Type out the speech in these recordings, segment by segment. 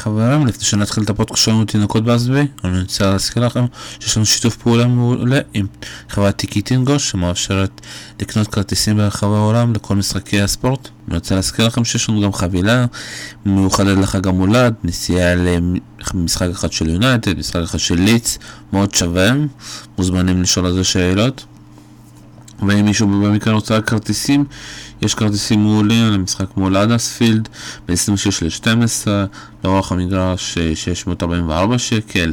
חברים, לפני שנתחיל את הפודקאסט שלנו תינוקות באסבי, אני רוצה להזכיר לכם שיש לנו שיתוף פעולה מעולה עם חברת טיקי טינגו שמאפשרת לקנות כרטיסים ברחבי העולם לכל משחקי הספורט. אני רוצה להזכיר לכם שיש לנו גם חבילה מיוחדת לחג המולד, נסיעה למשחק אחד של יונייטד, משחק אחד של ליץ, מאוד שווה, מוזמנים לשאול על זה שאלות. ואם מישהו במקרה רוצה כרטיסים, יש כרטיסים מעולים למשחק מול אדספילד ב-26 ל-12, לאורך המגרש 644 שקל,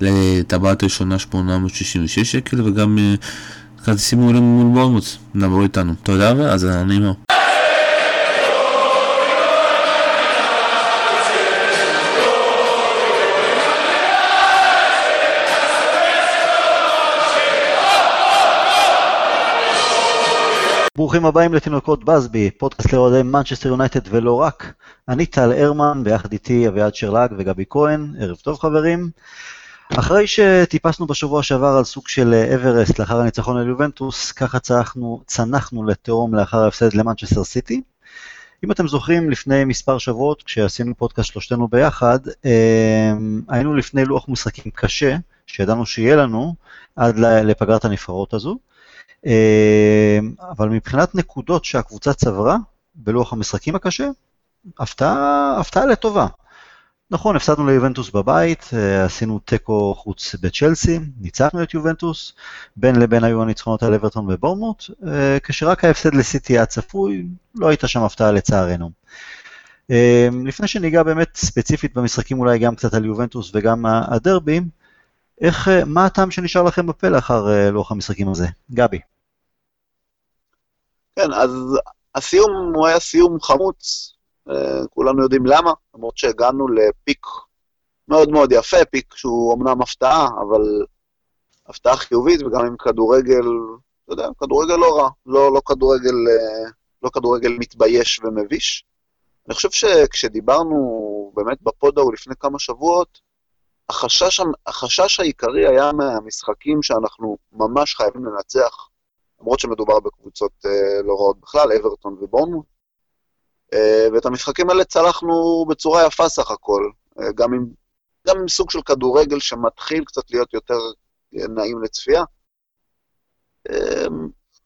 לטבעת ראשונה 866 שקל, וגם כרטיסים מעולים מול בורמוס, דברו איתנו. תודה ואז אני אומר. ברוכים הבאים לתינוקות באזבי, פודקאסט לאוהדי מנצ'סטר יונייטד ולא רק. אני טל הרמן, ביחד איתי אביעד שרלג וגבי כהן, ערב טוב חברים. אחרי שטיפסנו בשבוע שעבר על סוג של אוורסט לאחר הניצחון על יובנטוס, ככה צנחנו, צנחנו לתהום לאחר ההפסד למנצ'סטר סיטי. אם אתם זוכרים, לפני מספר שבועות, כשעשינו פודקאסט שלושתנו ביחד, אמ, היינו לפני לוח משחקים קשה, שידענו שיהיה לנו, עד לפגרת הנבחרות הזו. אמ, אבל מבחינת נקודות שהקבוצה צברה בלוח המשחקים הקשה, הפתעה, הפתעה לטובה. נכון, הפסדנו ליובנטוס בבית, אה, עשינו תיקו חוץ בצ'לסי, ניצחנו את יובנטוס, בין לבין היו הניצחונות על אברטון ובורמוט, אה, כשרק ההפסד לסיטי היה צפוי, לא הייתה שם הפתעה לצערנו. אמ, לפני שניגע באמת ספציפית במשחקים אולי גם קצת על יובנטוס וגם הדרבי, איך, אה, מה הטעם שנשאר לכם בפה לאחר לוח המשחקים הזה? גבי. כן, אז הסיום הוא היה סיום חמוץ, אה, כולנו יודעים למה, למרות שהגענו לפיק מאוד מאוד יפה, פיק שהוא אמנם הפתעה, אבל הפתעה חיובית, וגם עם כדורגל, אתה יודע, כדורגל לא רע, לא, לא, כדורגל, אה, לא כדורגל מתבייש ומביש. אני חושב שכשדיברנו באמת בפוד ההוא לפני כמה שבועות, החשש, החשש העיקרי היה מהמשחקים שאנחנו ממש חייבים לנצח, למרות שמדובר בקבוצות אה, לא רעות בכלל, אברטון ובורנמוט. אה, ואת המשחקים האלה צלחנו בצורה יפה סך הכל, אה, גם עם, גם עם סוג של כדורגל שמתחיל קצת להיות יותר נעים לצפייה.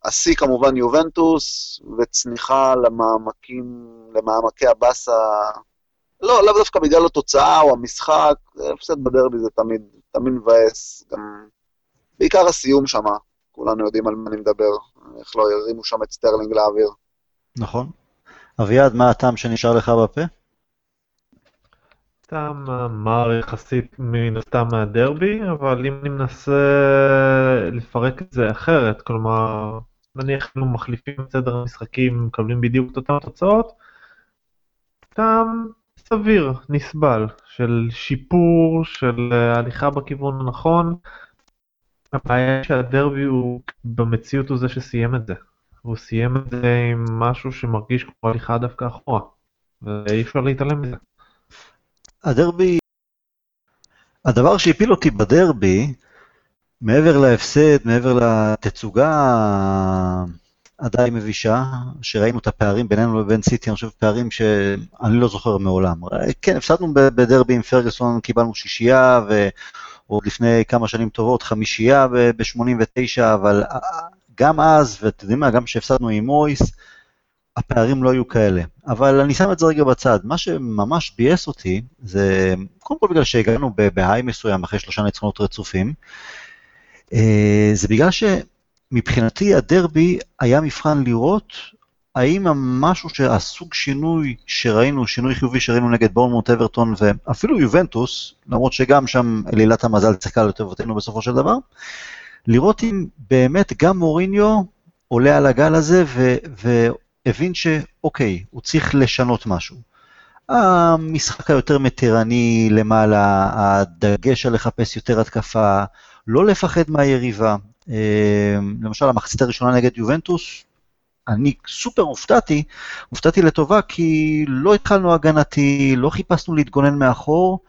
השיא כמובן יובנטוס, וצניחה למעמקים, למעמקי הבאסה, לא, לאו דווקא בגלל התוצאה או המשחק, הפסד בדרבי זה תמיד, תמיד מבאס, גם בעיקר הסיום שמה, כולנו יודעים על מה אני מדבר, איך לא הרימו שם את סטרלינג לאוויר. נכון. אביעד, מה הטעם שנשאר לך בפה? טעם מר יחסית מן הסתם מהדרבי, אבל אם אני מנסה לפרק את זה אחרת, כלומר, נניח אנחנו מחליפים את סדר המשחקים, מקבלים בדיוק את אותן תוצאות, טעם סביר, נסבל, של שיפור, של הליכה בכיוון הנכון. הבעיה שהדרבי הוא במציאות הוא זה שסיים את זה. הוא סיים את זה עם משהו שמרגיש כמו הליכה דווקא אחורה. ואי אפשר להתעלם מזה. הדרבי, הדבר שהפיל אותי בדרבי, מעבר להפסד, מעבר לתצוגה עדיין מבישה, שראינו את הפערים בינינו לבין סיטי, אני חושב פערים שאני לא זוכר מעולם. כן, הפסדנו בדרבי עם פרגוסון, קיבלנו שישייה, ו... עוד לפני כמה שנים טובות חמישייה ב-89, אבל גם אז, ואתם יודעים מה, גם כשהפסדנו עם מויס, הפערים לא היו כאלה. אבל אני שם את זה רגע בצד. מה שממש ביאס אותי, זה קודם כל בגלל שהגענו בהיי מסוים אחרי שלושה ניצחונות רצופים, אה, זה בגלל שמבחינתי הדרבי היה מבחן לראות האם המשהו שהסוג שינוי שראינו, שינוי חיובי שראינו נגד בורנמוט, אברטון ואפילו יובנטוס, למרות שגם שם אלילת המזל צחקה לטובתנו בסופו של דבר, לראות אם באמת גם מוריניו עולה על הגל הזה והבין שאוקיי, הוא צריך לשנות משהו. המשחק היותר מתירני למעלה, הדגש על לחפש יותר התקפה, לא לפחד מהיריבה. אה, למשל, המחצית הראשונה נגד יובנטוס, אני סופר הופתעתי, הופתעתי לטובה כי לא התחלנו הגנתי, לא חיפשנו להתגונן מאחור,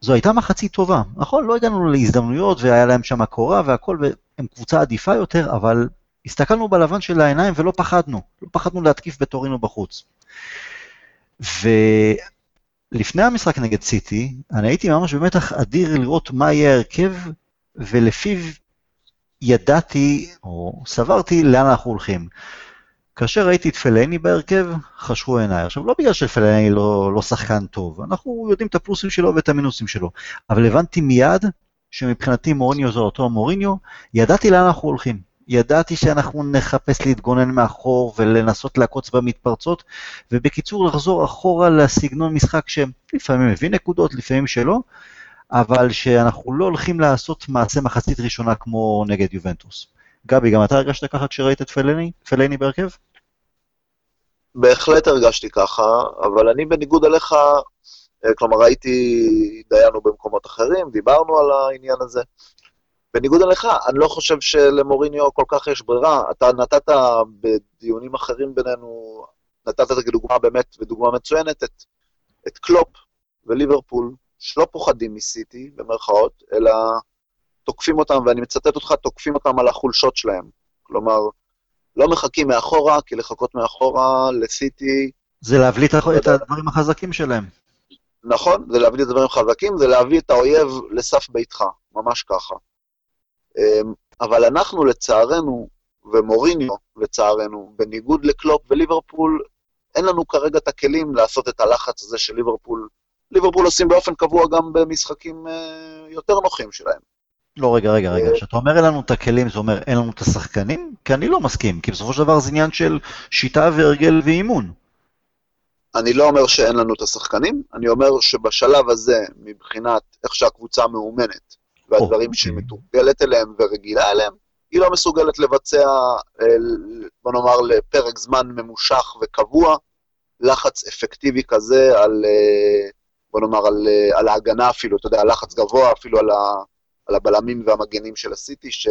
זו הייתה מחצית טובה. נכון, לא הגענו להזדמנויות והיה להם שם קורה והכל, והם קבוצה עדיפה יותר, אבל הסתכלנו בלבן של העיניים ולא פחדנו, לא פחדנו להתקיף בתורינו בחוץ. לפני המשחק נגד סיטי, אני הייתי ממש במתח אדיר לראות מה יהיה ההרכב, ולפיו ידעתי, או סברתי, לאן אנחנו הולכים. כאשר ראיתי את פלני בהרכב, חשכו עיניי. עכשיו, לא בגלל שפלני לא, לא שחקן טוב, אנחנו יודעים את הפלוסים שלו ואת המינוסים שלו, אבל הבנתי מיד שמבחינתי מוריניו זה אותו מוריניו, ידעתי לאן אנחנו הולכים. ידעתי שאנחנו נחפש להתגונן מאחור ולנסות לעקוץ במתפרצות, ובקיצור לחזור אחורה לסגנון משחק שלפעמים מביא נקודות, לפעמים שלא, אבל שאנחנו לא הולכים לעשות מעשה מחצית ראשונה כמו נגד יובנטוס. גבי, גם אתה הרגשת ככה כשראית את פלני, פלני בהרכב? בהחלט הרגשתי ככה, אבל אני בניגוד אליך, אה, כלומר ראיתי, דיינו במקומות אחרים, דיברנו על העניין הזה. בניגוד אליך, אני לא חושב שלמוריניו כל כך יש ברירה. אתה נתת בדיונים אחרים בינינו, נתת כדוגמה באמת, ודוגמה מצוינת, את, את קלופ וליברפול, שלא פוחדים מסיטי, במרכאות, אלא תוקפים אותם, ואני מצטט אותך, תוקפים אותם על החולשות שלהם. כלומר, לא מחכים מאחורה, כי לחכות מאחורה לסיטי... זה להבליט את הדברים החזקים שלהם. נכון, זה להביא את הדברים החזקים, זה להביא את האויב לסף ביתך, ממש ככה. אמ, אבל אנחנו לצערנו, ומוריניו לצערנו, בניגוד לקלופ וליברפול, אין לנו כרגע את הכלים לעשות את הלחץ הזה של ליברפול. עושים באופן קבוע גם במשחקים אה, יותר נוחים שלהם. לא, רגע, רגע, רגע. כשאתה אומר אין לנו את הכלים, זה אומר אין לנו את השחקנים? כי אני לא מסכים, כי בסופו של דבר זה עניין של שיטה והרגל ואימון. אני לא אומר שאין לנו את השחקנים, אני אומר שבשלב הזה, מבחינת איך שהקבוצה מאומנת, והדברים שהיא אוקיי. מתורגלת אליהם ורגילה אליהם, היא לא מסוגלת לבצע, אה, בוא נאמר, לפרק זמן ממושך וקבוע, לחץ אפקטיבי כזה על, אה, בוא נאמר, על, אה, על ההגנה אפילו, אתה יודע, לחץ גבוה אפילו על, ה, על הבלמים והמגנים של הסיטי, ש...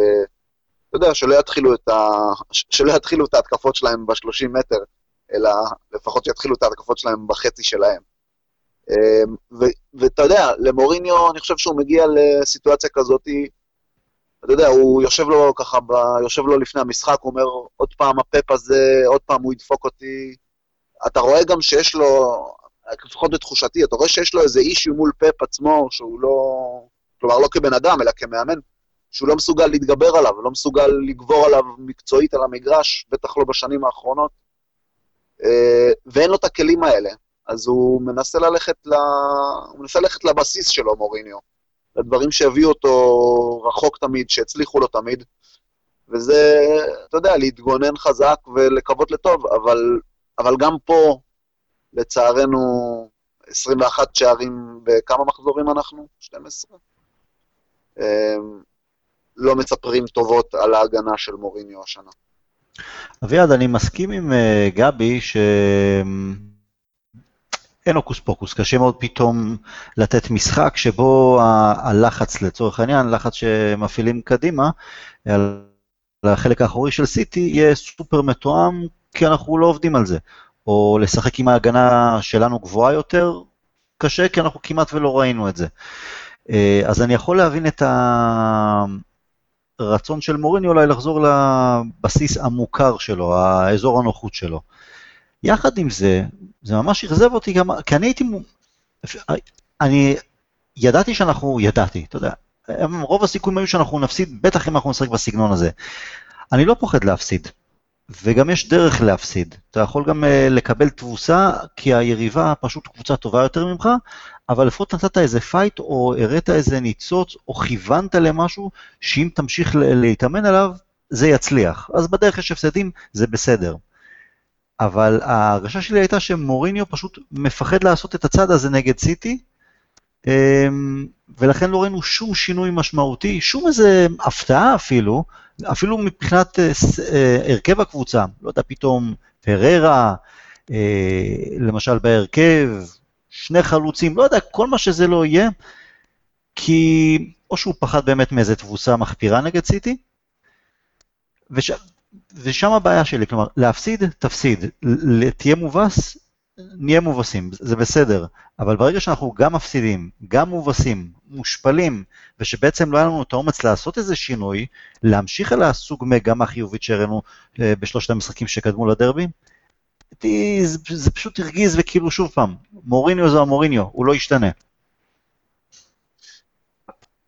אתה יודע, שלא יתחילו את, ה... שלא יתחילו את ההתקפות שלהם ב-30 מטר, אלא לפחות שיתחילו את ההתקפות שלהם בחצי שלהם. אמ, ואתה יודע, למוריניו, אני חושב שהוא מגיע לסיטואציה כזאת, אתה יודע, הוא יושב לו ככה, ב... יושב לו לפני המשחק, הוא אומר, עוד פעם הפאפ הזה, עוד פעם הוא ידפוק אותי. אתה רואה גם שיש לו, לפחות בתחושתי, אתה רואה שיש לו איזה אישיו מול פאפ עצמו, שהוא לא, כלומר לא כבן אדם, אלא כמאמן, שהוא לא מסוגל להתגבר עליו, לא מסוגל לגבור עליו מקצועית על המגרש, בטח לא בשנים האחרונות. אה, ואין לו את הכלים האלה. אז הוא מנסה ללכת, ל... הוא מנסה ללכת לבסיס שלו, מוריניו. לדברים שהביאו אותו רחוק תמיד, שהצליחו לו תמיד. וזה, אתה יודע, להתגונן חזק ולקוות לטוב, אבל, אבל גם פה, לצערנו, 21 שערים, בכמה מחזורים אנחנו? 12? אמ, לא מצפרים טובות על ההגנה של מוריניו השנה. אביעד, אני מסכים עם uh, גבי ש... אין הוקוס פוקוס, קשה מאוד פתאום לתת משחק שבו הלחץ לצורך העניין, לחץ שמפעילים קדימה, על החלק האחורי של סיטי, יהיה סופר מתואם, כי אנחנו לא עובדים על זה. או לשחק עם ההגנה שלנו גבוהה יותר, קשה, כי אנחנו כמעט ולא ראינו את זה. אה, אז אני יכול להבין את הרצון של מוריני אולי לחזור לבסיס המוכר שלו, האזור הנוחות שלו. יחד עם זה, זה ממש אכזב אותי גם, כי אני הייתי, אני ידעתי שאנחנו, ידעתי, אתה יודע, רוב הסיכויים היו שאנחנו נפסיד, בטח אם אנחנו נשחק בסגנון הזה. אני לא פוחד להפסיד, וגם יש דרך להפסיד. אתה יכול גם אה, לקבל תבוסה, כי היריבה פשוט קבוצה טובה יותר ממך, אבל לפחות נתת איזה fight, או הראת איזה ניצוץ, או כיוונת למשהו, שאם תמשיך להתאמן עליו, זה יצליח. אז בדרך יש הפסדים, זה בסדר. אבל ההרגשה שלי הייתה שמוריניו פשוט מפחד לעשות את הצעד הזה נגד סיטי, ולכן לא ראינו שום שינוי משמעותי, שום איזה הפתעה אפילו, אפילו מבחינת אה, אה, הרכב הקבוצה, לא יודע, פתאום פררה, אה, למשל בהרכב, שני חלוצים, לא יודע, כל מה שזה לא יהיה, כי או שהוא פחד באמת מאיזה תבוסה מחפירה נגד סיטי, וש... ושם הבעיה שלי, כלומר, להפסיד, תפסיד, תהיה מובס, נהיה מובסים, זה בסדר, אבל ברגע שאנחנו גם מפסידים, גם מובסים, מושפלים, ושבעצם לא היה לנו את האומץ לעשות איזה שינוי, להמשיך על הסוג מגמה חיובית שהראינו אה, בשלושת המשחקים שקדמו לדרבי, זה, זה פשוט הרגיז וכאילו שוב פעם, מוריניו זה המוריניו, הוא לא ישתנה.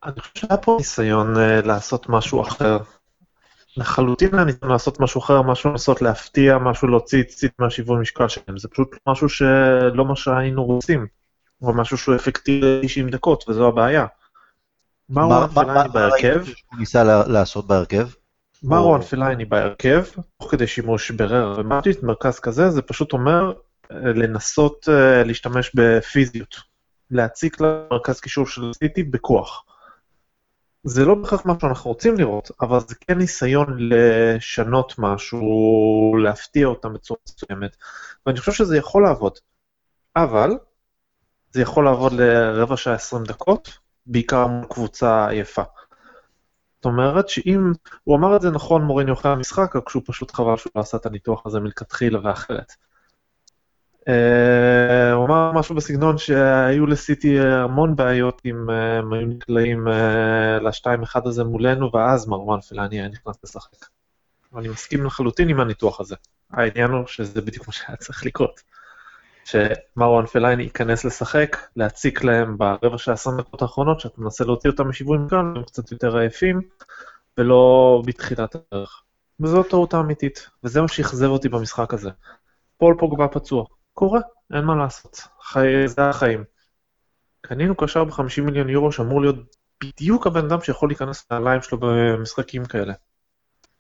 אני חושב שהיה פה ניסיון אה, לעשות משהו אחר. לחלוטין היה ניסיון לעשות משהו אחר, משהו לנסות להפתיע, משהו להוציא סיטי מהשיווי משקל שלהם, זה פשוט משהו שלא מה שהיינו רוצים, או משהו שהוא אפקטיבי 90 דקות, וזו הבעיה. מרואן פלייני בהרכב, הוא ניסה לעשות בהרכב? מרואן פלייני בהרכב, תוך כדי שימוש בהררה ומטיץ', מרכז כזה, זה פשוט אומר אה, לנסות אה, להשתמש בפיזיות, להציק למרכז קישור של סיטי בכוח. זה לא בהכרח מה שאנחנו רוצים לראות, אבל זה כן ניסיון לשנות משהו, להפתיע אותם בצורה מסוימת, ואני חושב שזה יכול לעבוד. אבל, זה יכול לעבוד לרבע שעה 20 דקות, בעיקר מול קבוצה עייפה. זאת אומרת שאם, הוא אמר את זה נכון מוריני אחרי המשחק, רק שהוא פשוט חבל שהוא לא עשה את הניתוח הזה מלכתחילה ואחרת. Uh, הוא אמר משהו בסגנון שהיו לסיטי המון בעיות אם uh, הם היו נקלעים uh, ל-2-1 הזה מולנו, ואז מרואן פלאני היה נכנס לשחק. אני מסכים לחלוטין עם הניתוח הזה. העניין הוא שזה בדיוק מה שהיה צריך לקרות. שמרואן פלייני ייכנס לשחק, להציק להם ברבע של העשרים דקות האחרונות, שאתה מנסה להוציא אותם משיווי מכאן, הם קצת יותר עייפים, ולא בתחילת הדרך. וזו הטעות האמיתית, וזה מה שאכזב אותי במשחק הזה. פול פוגבה פצוע, קורה, אין מה לעשות, חי... זה החיים. קנינו קשר ב-50 מיליון יורו שאמור להיות בדיוק הבן אדם שיכול להיכנס לנעליים שלו במשחקים כאלה.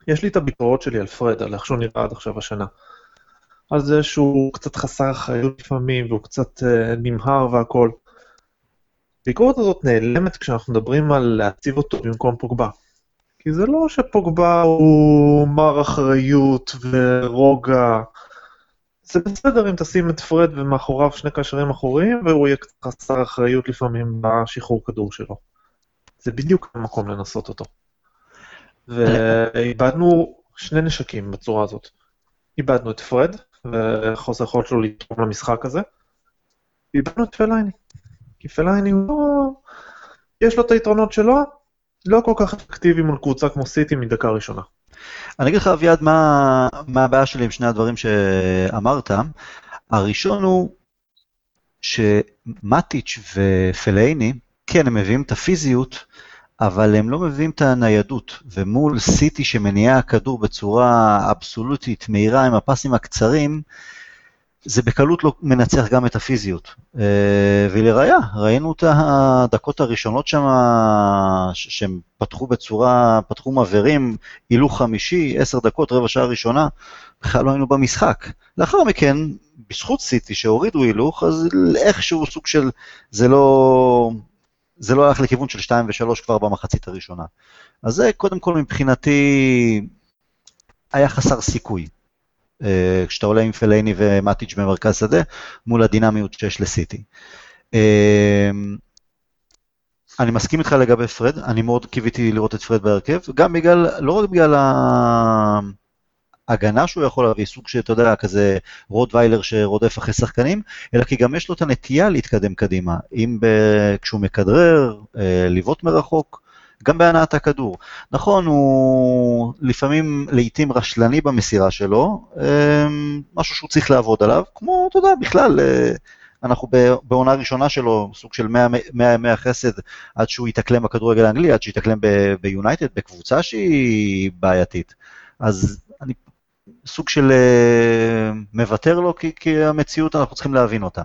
יש לי את הביקורות שלי על פרד, על איך שהוא נראה עד עכשיו השנה. על זה שהוא קצת חסר אחריות לפעמים, והוא קצת uh, נמהר והכול. הביקורת הזאת נעלמת כשאנחנו מדברים על להציב אותו במקום פוגבה. כי זה לא שפוגבה הוא מר אחריות ורוגע. זה בסדר אם תשים את פרד ומאחוריו שני קשרים אחוריים, והוא יהיה חסר אחריות לפעמים בשחרור כדור שלו. זה בדיוק המקום לנסות אותו. ואיבדנו שני נשקים בצורה הזאת. איבדנו את פרד, וחוסר יכולת שלו לתרום למשחק הזה. ואיבדנו את פלייני. כי פלייני הוא לא... יש לו את היתרונות שלו, לא כל כך אפקטיבי מול קבוצה כמו סיטי מדקה ראשונה. אני אגיד לך, אביעד, מה, מה הבעיה שלי עם שני הדברים שאמרת. הראשון הוא שמטיץ' ופלייני, כן, הם מביאים את הפיזיות, אבל הם לא מביאים את הניידות, ומול סיטי שמניעה הכדור בצורה אבסולוטית, מהירה עם הפסים הקצרים, זה בקלות לא מנצח גם את הפיזיות. אה, ולראיה, ראינו את הדקות הראשונות שם, שהם פתחו בצורה, פתחו מבערים, הילוך חמישי, עשר דקות, רבע שעה ראשונה, בכלל לא היינו במשחק. לאחר מכן, בזכות סיטי שהורידו הילוך, אז איכשהו סוג של, זה לא, זה לא הלך לכיוון של 2 ו-3 כבר במחצית הראשונה. אז זה קודם כל מבחינתי היה חסר סיכוי. אה, כשאתה עולה עם פלייני ומטיץ' במרכז שדה, מול הדינמיות שיש לסיטי. אה, אני מסכים איתך לגבי פרד, אני מאוד קיוויתי לראות את פרד בהרכב, גם בגלל, לא רק בגלל ההגנה שהוא יכול להביא, סוג שאתה יודע, כזה רוטוויילר שרודף אחרי שחקנים, אלא כי גם יש לו את הנטייה להתקדם קדימה, אם ב... כשהוא מכדרר, אה, לבעוט מרחוק, גם בהנעת הכדור. נכון, הוא לפעמים, לעיתים רשלני במסירה שלו, אה, משהו שהוא צריך לעבוד עליו, כמו, אתה יודע, בכלל, אה, אנחנו בעונה ראשונה שלו, סוג של 100 ימי החסד, עד שהוא יתאקלם בכדורגל האנגלי, עד שיתאקלם ביונייטד, בקבוצה שהיא בעייתית. אז אני סוג של uh, מוותר לו, כי, כי המציאות, אנחנו צריכים להבין אותה.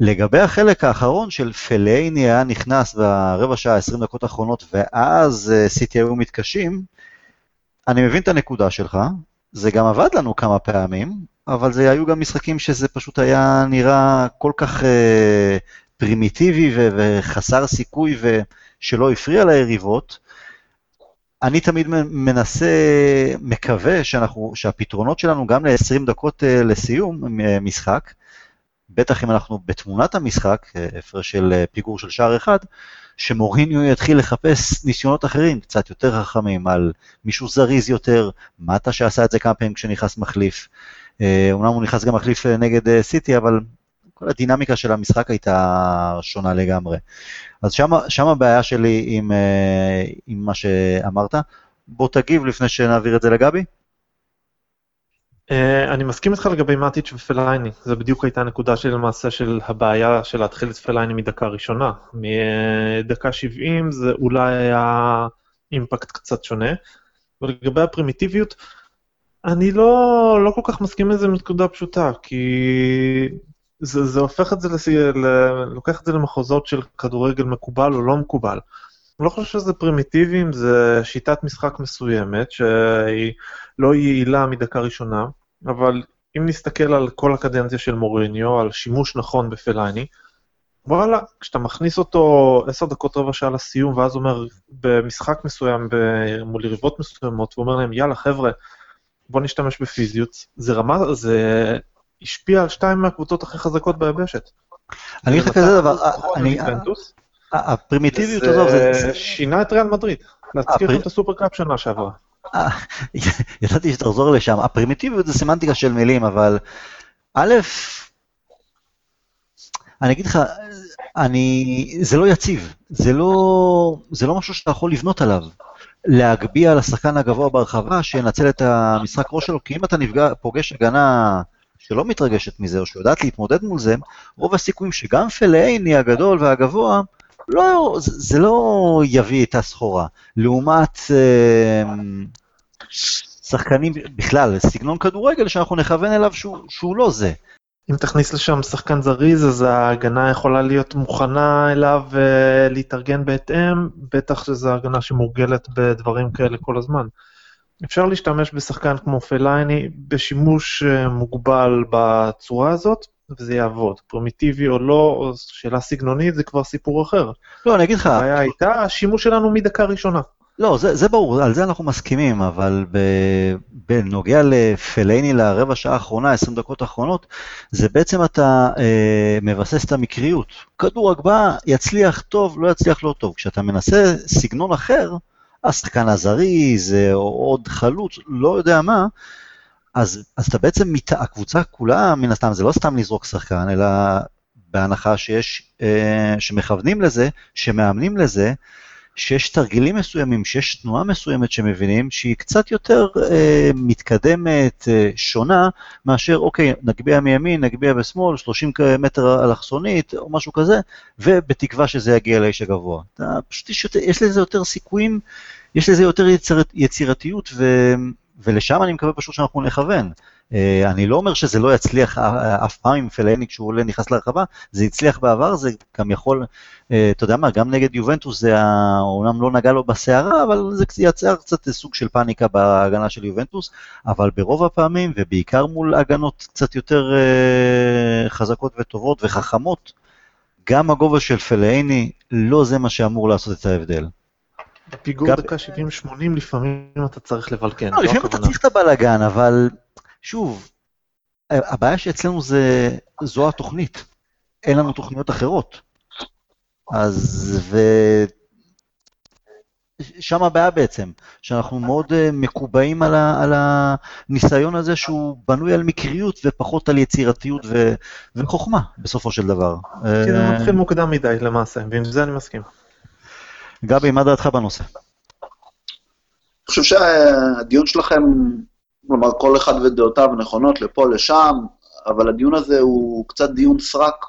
לגבי החלק האחרון של פלייני היה נכנס ברבע שעה, 20 דקות האחרונות, ואז סיטי היו מתקשים, אני מבין את הנקודה שלך, זה גם עבד לנו כמה פעמים, אבל זה היו גם משחקים שזה פשוט היה נראה כל כך uh, פרימיטיבי ו- וחסר סיכוי ושלא הפריע ליריבות, אני תמיד מנסה, מקווה שאנחנו, שהפתרונות שלנו גם ל-20 דקות אה, לסיום אה, משחק, בטח אם אנחנו בתמונת המשחק, אה, הפרש של פיגור של שער אחד, שמוריניו יתחיל לחפש ניסיונות אחרים, קצת יותר חכמים, על מישהו זריז יותר, מטה שעשה את זה כמה פעמים כשנכנס מחליף. אומנם הוא נכנס גם מחליף נגד סיטי, אבל כל הדינמיקה של המשחק הייתה שונה לגמרי. אז שם הבעיה שלי עם, אה, עם מה שאמרת. בוא תגיב לפני שנעביר את זה לגבי. אה, אני מסכים איתך לגבי מאטיץ' ופלייני, זה בדיוק הייתה הנקודה שלי למעשה של הבעיה של להתחיל את פלייני מדקה ראשונה. מדקה 70 זה אולי היה אימפקט קצת שונה. ולגבי הפרימיטיביות, אני לא, לא כל כך מסכים לזה מנקודה פשוטה, כי זה, זה הופך את זה, לס... ל... לוקח את זה למחוזות של כדורגל מקובל או לא מקובל. אני לא חושב שזה פרימיטיבים, זה שיטת משחק מסוימת שהיא לא יעילה מדקה ראשונה, אבל אם נסתכל על כל הקדנציה של מוריניו, על שימוש נכון בפלייני, וואלה, כשאתה מכניס אותו עשר דקות רבע שעה לסיום, ואז אומר במשחק מסוים מול יריבות מסוימות, ואומר להם, יאללה חבר'ה, בוא נשתמש בפיזיות, זה רמה, זה השפיע על שתיים מהקבוצות הכי חזקות ביבשת. אני אגיד לך כזה דבר, אני... הפרימיטיביות הזאת, זה שינה את ריאל מדריד. להזכיר לכם את הסופרקאפ שנה שעברה. אה, ידעתי שתחזור לשם. הפרימיטיביות זה סמנטיקה של מילים, אבל א', אני אגיד לך, אני, זה לא יציב, זה לא, זה לא משהו שאתה יכול לבנות עליו. להגביה על השחקן הגבוה ברחבה, שינצל את המשחק ראש שלו, כי אם אתה נפגע, פוגש הגנה שלא מתרגשת מזה, או שיודעת להתמודד מול זה, רוב הסיכויים שגם פלאייני הגדול והגבוה, לא, זה, לא יביא את הסחורה. לעומת אה, שחקנים בכלל, סגנון כדורגל שאנחנו נכוון אליו שהוא, שהוא לא זה. אם תכניס לשם שחקן זריז, אז ההגנה יכולה להיות מוכנה אליו ולהתארגן בהתאם, בטח שזו הגנה שמורגלת בדברים כאלה כל הזמן. אפשר להשתמש בשחקן כמו פלייני בשימוש אה, מוגבל בצורה הזאת, וזה יעבוד. פרימיטיבי או לא, שאלה סגנונית זה כבר סיפור אחר. לא, אני אגיד לך... הבעיה הייתה השימוש שלנו מדקה ראשונה. לא, זה, זה ברור, על זה אנחנו מסכימים, אבל בנוגע לפלייני לרבע שעה האחרונה, 20 דקות האחרונות, זה בעצם אתה אה, מבסס את המקריות. כדור הגבהה יצליח טוב, לא יצליח לא טוב. כשאתה מנסה סגנון אחר, השחקן הזריז, או עוד חלוץ, לא יודע מה, אז, אז אתה בעצם, מת, הקבוצה כולה, מן הסתם, זה לא סתם לזרוק שחקן, אלא בהנחה שיש, אה, שמכוונים לזה, שמאמנים לזה, שיש תרגילים מסוימים, שיש תנועה מסוימת שמבינים שהיא קצת יותר אה, מתקדמת, אה, שונה, מאשר אוקיי, נגביה מימין, נגביה בשמאל, 30 מטר אלכסונית או משהו כזה, ובתקווה שזה יגיע לאיש הגבוה. אתה, פשוט יש, יש לזה יותר סיכויים, יש לזה יותר יציר, יצירתיות, ו, ולשם אני מקווה פשוט שאנחנו נכוון. אה, אני לא אומר שזה לא יצליח אף פעם עם פלאני כשהוא עולה נכנס לרחבה, זה הצליח בעבר, זה גם יכול, אה, אתה יודע מה, גם נגד יובנטוס זה אומנם לא נגע לו בסערה, אבל זה יצר קצת סוג של פאניקה בהגנה של יובנטוס, אבל ברוב הפעמים, ובעיקר מול הגנות קצת יותר אה, חזקות וטובות וחכמות, גם הגובה של פלאיני לא זה מה שאמור לעשות את ההבדל. בפיגור דקה 70-80 לפעמים אתה צריך לבלקן. לא, לפעמים אתה צריך את הבלאגן, אבל שוב, הבעיה שאצלנו זה, זו התוכנית. אין לנו תוכניות אחרות. אז, ו... שם הבעיה בעצם, שאנחנו מאוד uh, מקובעים על, ה, על הניסיון הזה שהוא בנוי על מקריות ופחות על יצירתיות ו, וחוכמה, בסופו של דבר. כי זה מתחיל מוקדם מדי למעשה, ועם זה אני מסכים. גבי, מה דעתך בנושא? אני חושב שהדיון שלכם כלומר, כל אחד ודעותיו נכונות לפה, לשם, אבל הדיון הזה הוא קצת דיון סרק.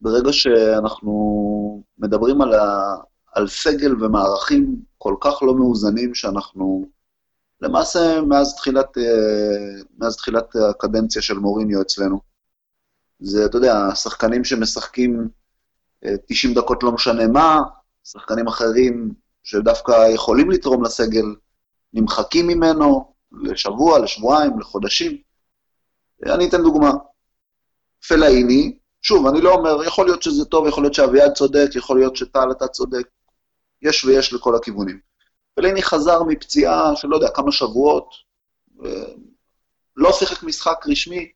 ברגע שאנחנו מדברים על, ה, על סגל ומערכים כל כך לא מאוזנים, שאנחנו למעשה מאז תחילת, מאז תחילת הקדנציה של מוריניו אצלנו. זה, אתה יודע, שחקנים שמשחקים 90 אה, דקות לא משנה מה, שחקנים אחרים שדווקא יכולים לתרום לסגל, נמחקים ממנו, לשבוע, לשבועיים, לחודשים. אני אתן דוגמה. פלאיני, שוב, אני לא אומר, יכול להיות שזה טוב, יכול להיות שאביעד צודק, יכול להיות שטל אתה צודק, יש ויש לכל הכיוונים. פלאיני חזר מפציעה של לא יודע, כמה שבועות, לא שיחק משחק רשמי,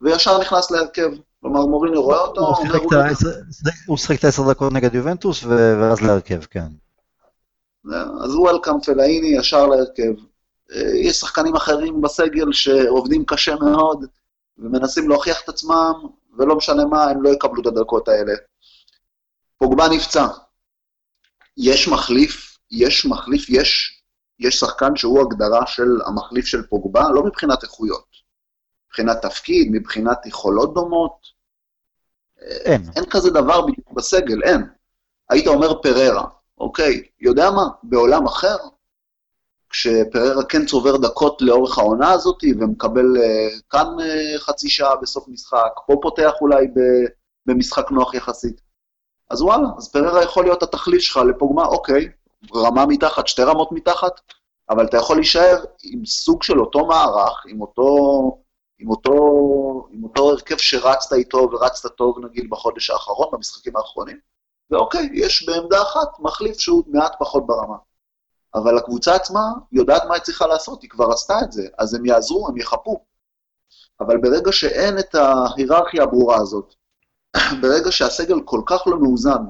וישר נכנס להרכב. כלומר, מוריני רואה אותו, הוא שיחק את העשר דקות נגד יובנטוס, ואז להרכב, כן. אז וולקאם פלאיני ישר להרכב. אה, יש שחקנים אחרים בסגל שעובדים קשה מאוד ומנסים להוכיח את עצמם, ולא משנה מה, הם לא יקבלו את הדקות האלה. פוגבה נפצע. יש מחליף, יש מחליף, יש יש שחקן שהוא הגדרה של המחליף של פוגבה, לא מבחינת איכויות, מבחינת תפקיד, מבחינת יכולות דומות. אין. אין כזה דבר בדיוק בסגל, אין. היית אומר פררה, אוקיי, יודע מה, בעולם אחר, כשפררה כן צובר דקות לאורך העונה הזאת ומקבל uh, כאן uh, חצי שעה בסוף משחק, פה פותח אולי ב, במשחק נוח יחסית. אז וואלה, אז פררה יכול להיות התחליף שלך לפוגמה, אוקיי, רמה מתחת, שתי רמות מתחת, אבל אתה יכול להישאר עם סוג של אותו מערך, עם אותו, עם אותו, עם אותו הרכב שרצת איתו ורצת טוב נגיד בחודש האחרון, במשחקים האחרונים, ואוקיי, יש בעמדה אחת מחליף שהוא מעט פחות ברמה. אבל הקבוצה עצמה יודעת מה היא צריכה לעשות, היא כבר עשתה את זה, אז הם יעזרו, הם יחפו. אבל ברגע שאין את ההיררכיה הברורה הזאת, ברגע שהסגל כל כך לא מאוזן,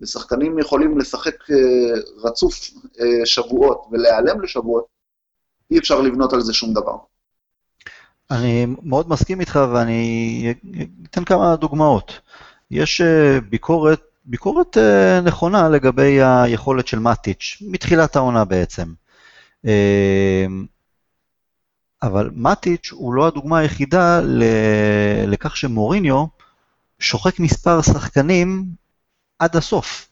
ושחקנים יכולים לשחק אה, רצוף אה, שבועות ולהיעלם לשבועות, אי אפשר לבנות על זה שום דבר. אני מאוד מסכים איתך ואני אתן כמה דוגמאות. יש אה, ביקורת, ביקורת נכונה לגבי היכולת של מאטיץ', מתחילת העונה בעצם. אבל מאטיץ' הוא לא הדוגמה היחידה לכך שמוריניו שוחק מספר שחקנים עד הסוף.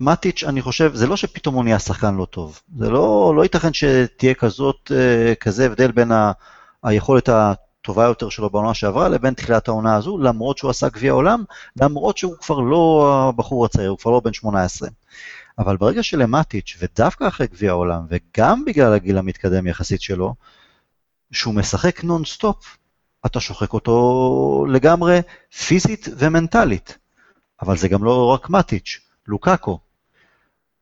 מטיץ', אני חושב, זה לא שפתאום הוא נהיה שחקן לא טוב. זה לא, לא ייתכן שתהיה כזאת, אה, כזה הבדל בין ה, היכולת הטובה יותר שלו בעונה שעברה לבין תחילת העונה הזו, למרות שהוא עשה גביע עולם, למרות שהוא כבר לא הבחור הצעיר, הוא כבר לא בן 18. אבל ברגע שלמטיץ', ודווקא אחרי גביע העולם, וגם בגלל הגיל המתקדם יחסית שלו, שהוא משחק נונסטופ, אתה שוחק אותו לגמרי פיזית ומנטלית. אבל זה גם לא רק מטיץ', לוקאקו.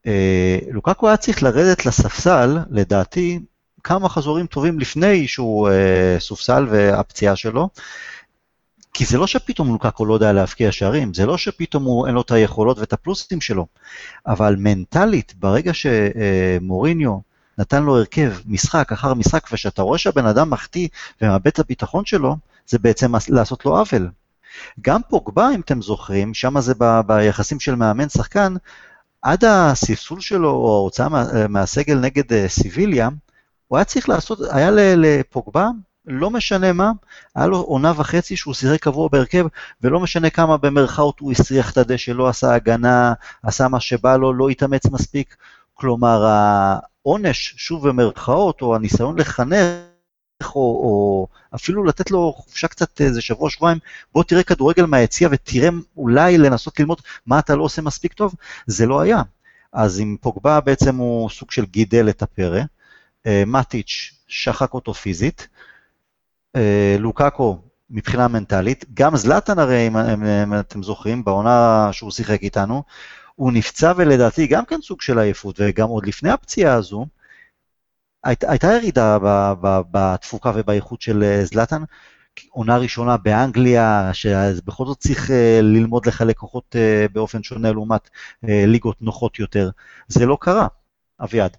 אה, לוקאקו היה צריך לרדת לספסל, לדעתי, כמה מחזורים טובים לפני שהוא אה, סופסל והפציעה שלו, כי זה לא שפתאום לוקאקו לא יודע להבקיע שערים, זה לא שפתאום הוא אין לו את היכולות ואת הפלוסים שלו, אבל מנטלית, ברגע שמוריניו נתן לו הרכב משחק אחר משחק, ושאתה רואה שהבן אדם מחטיא ומאבד את הביטחון שלו, זה בעצם לעשות לו עוול. גם פוגבה, אם אתם זוכרים, שם זה ב, ביחסים של מאמן שחקן, עד הספסול שלו או ההוצאה מה, מהסגל נגד uh, סיביליה, הוא היה צריך לעשות, היה לפוגבה, לא משנה מה, היה לו עונה וחצי שהוא שיחק קבוע בהרכב, ולא משנה כמה במרכאות הוא הסריח את הדשא, לא עשה הגנה, עשה מה שבא לו, לא התאמץ מספיק. כלומר, העונש, שוב במרכאות, או הניסיון לחנך, או, או אפילו לתת לו חופשה קצת איזה שבוע, שבועיים, בוא תראה כדורגל מהיציע ותראה אולי לנסות ללמוד מה אתה לא עושה מספיק טוב, זה לא היה. אז עם פוגבה בעצם הוא סוג של גידל את הפרא, אה, מטיץ' שחק אותו פיזית, אה, לוקאקו מבחינה מנטלית, גם זלאטן הרי, אם, אם, אתם זוכרים, בעונה שהוא שיחק איתנו, הוא נפצע ולדעתי גם כן סוג של עייפות, וגם עוד לפני הפציעה הזו, היית, הייתה ירידה בתפוקה ובאיכות של אה, זלאטן. עונה ראשונה באנגליה, שבכל זאת צריך אה, ללמוד לחלק כוחות אה, באופן שונה לעומת ליגות נוחות יותר. זה לא קרה, אביעד.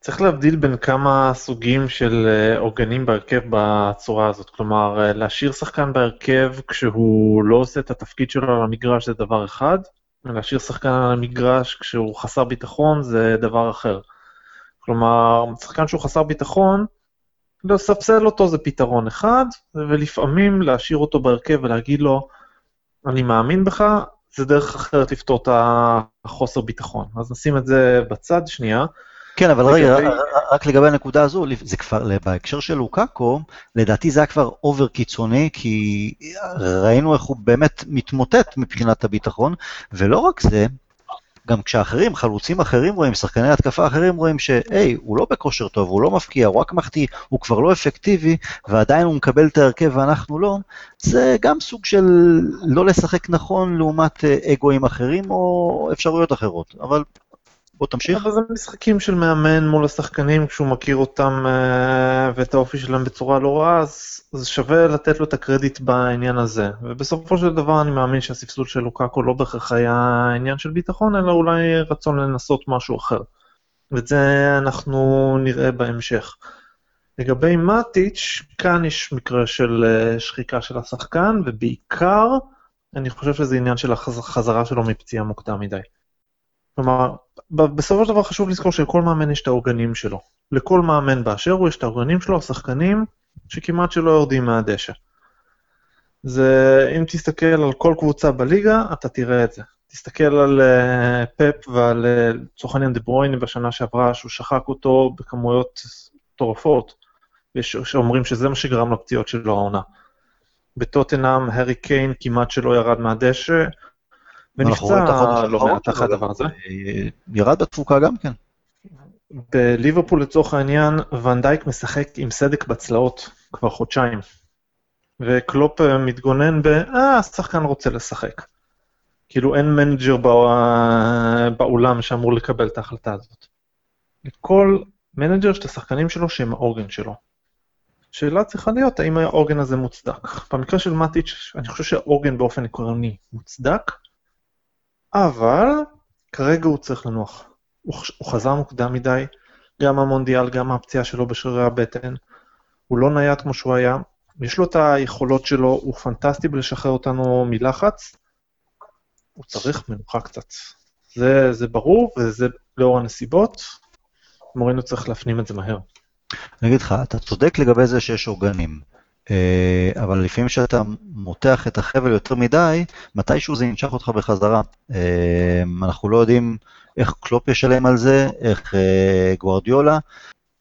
צריך להבדיל בין כמה סוגים של עוגנים בהרכב בצורה הזאת. כלומר, להשאיר שחקן בהרכב כשהוא לא עושה את התפקיד שלו על המגרש זה דבר אחד, להשאיר שחקן על המגרש כשהוא חסר ביטחון זה דבר אחר. כלומר, שחקן שהוא חסר ביטחון, לספסל אותו זה פתרון אחד, ולפעמים להשאיר אותו בהרכב ולהגיד לו, אני מאמין בך, זה דרך אחרת לפתור את החוסר ביטחון. אז נשים את זה בצד שנייה. כן, אבל רגע. רק לגבי הנקודה הזו, זה כבר, בהקשר של לוקאקו, לדעתי זה היה כבר אובר קיצוני, כי ראינו איך הוא באמת מתמוטט מבחינת הביטחון, ולא רק זה, גם כשאחרים, חלוצים אחרים רואים, שחקני התקפה אחרים רואים שהי, הוא לא בכושר טוב, הוא לא מפקיע, הוא רק מחטיא, הוא כבר לא אפקטיבי, ועדיין הוא מקבל את ההרכב ואנחנו לא, זה גם סוג של לא לשחק נכון לעומת אה, אגואים אחרים או אפשרויות אחרות. אבל בוא תמשיך. אבל זה משחקים של מאמן מול השחקנים כשהוא מכיר אותם uh, ואת האופי שלהם בצורה לא רעה, אז, אז שווה לתת לו את הקרדיט בעניין הזה. ובסופו של דבר אני מאמין שהספסול של לוקאקו לא בהכרח היה עניין של ביטחון, אלא אולי רצון לנסות משהו אחר. ואת זה אנחנו נראה בהמשך. לגבי מאטיץ', כאן יש מקרה של uh, שחיקה של השחקן, ובעיקר, אני חושב שזה עניין של החזרה שלו מפציעה מוקדם מדי. כלומר, בסופו של דבר חשוב לזכור שלכל מאמן יש את העוגנים שלו. לכל מאמן באשר הוא יש את העוגנים שלו, השחקנים, שכמעט שלא יורדים מהדשא. זה, אם תסתכל על כל קבוצה בליגה, אתה תראה את זה. תסתכל על uh, פפ ועל, אה, לצורך העניין, דה ברויינה בשנה שעברה, שהוא שחק אותו בכמויות מטורפות. שאומרים שזה מה שגרם לפציעות שלו העונה. בטוטנאם, הארי קיין כמעט שלא ירד מהדשא, אנחנו רואים את החודש ונפצע לא האחרון מעט אחרי שלו, הדבר הזה. אה, ירד בתפוקה גם כן. בליברפול לצורך העניין, ואן דייק משחק עם סדק בצלעות כבר חודשיים. וקלופ אה, מתגונן ב, אה, השחקן רוצה לשחק. כאילו אין מנג'ר בא- בעולם שאמור לקבל את ההחלטה הזאת. לכל מנג'ר יש את השחקנים שלו שהם העוגן שלו. השאלה צריכה להיות האם העוגן הזה מוצדק. במקרה של מטיץ', אני חושב שהעוגן באופן עקרוני מוצדק, אבל כרגע הוא צריך לנוח. הוא, חזר מוקדם מדי, גם מהמונדיאל, גם מהפציעה שלו בשרירי הבטן. הוא לא נייד כמו שהוא היה, יש לו את היכולות שלו, הוא פנטסטי בלשחרר אותנו מלחץ. הוא צריך מנוחה קצת. זה, זה ברור, וזה לאור הנסיבות. מורינו צריך להפנים את זה מהר. אני אגיד לך, אתה צודק לגבי זה שיש עוגנים, אה, אבל לפעמים כשאתה מותח את החבל יותר מדי, מתישהו זה ינשך אותך בחזרה. אה, אנחנו לא יודעים איך קלופ ישלם על זה, איך אה, גוורדיולה,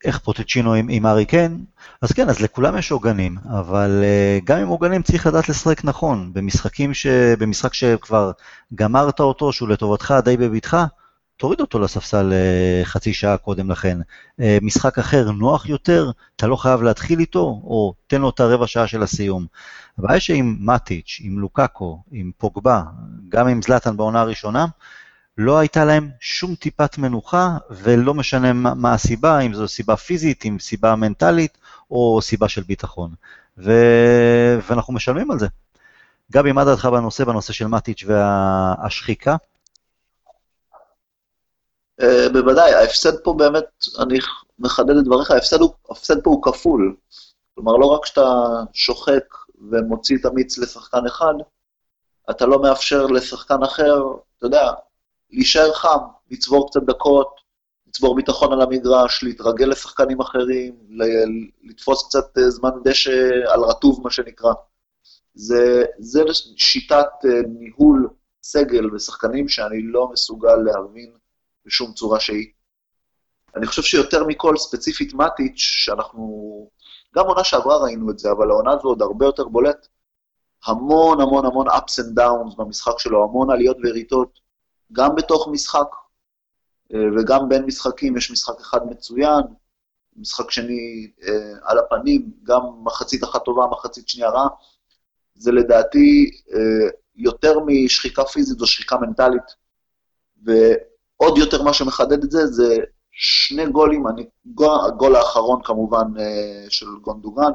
איך פוטצ'ינו עם, עם ארי קיין. אז כן, אז לכולם יש עוגנים, אבל אה, גם עם עוגנים צריך לדעת לשחק נכון. במשחקים ש... במשחק שכבר גמרת אותו, שהוא לטובתך די בבטחה, תוריד אותו לספסל אה, חצי שעה קודם לכן. אה, משחק אחר נוח יותר, אתה לא חייב להתחיל איתו, או תן לו את הרבע שעה של הסיום. הבעיה שעם מטיץ', עם לוקאקו, עם פוגבה, גם עם זלאטן בעונה הראשונה, לא הייתה להם שום טיפת מנוחה, ולא משנה מה, הסיבה, אם זו סיבה פיזית, אם סיבה מנטלית, או סיבה של ביטחון. ו... ואנחנו משלמים על זה. גבי, מה דעתך בנושא, בנושא של מטיץ' והשחיקה? אה, בוודאי, ההפסד פה באמת, אני מחדד את דבריך, ההפסד, הוא, ההפסד פה הוא כפול. כלומר, לא רק שאתה שוחק ומוציא את המיץ לשחקן אחד, אתה לא מאפשר לשחקן אחר, אתה יודע, להישאר חם, לצבור קצת דקות, לצבור ביטחון על המגרש, להתרגל לשחקנים אחרים, לתפוס קצת אה, זמן דשא על רטוב, מה שנקרא. זה, זה שיטת אה, ניהול סגל ושחקנים שאני לא מסוגל להבין בשום צורה שהיא. אני חושב שיותר מכל, ספציפית מטיץ', שאנחנו, גם עונה שעברה ראינו את זה, אבל העונה הזו עוד הרבה יותר בולט, המון המון המון ups and downs במשחק שלו, המון עליות וירידות, גם בתוך משחק אה, וגם בין משחקים, יש משחק אחד מצוין, משחק שני אה, על הפנים, גם מחצית אחת טובה, מחצית שנייה רעה. זה לדעתי אה, יותר משחיקה פיזית, זו שחיקה מנטלית. ועוד יותר מה שמחדד את זה, זה שני גולים, אני, גול, הגול האחרון כמובן אה, של גונדוגן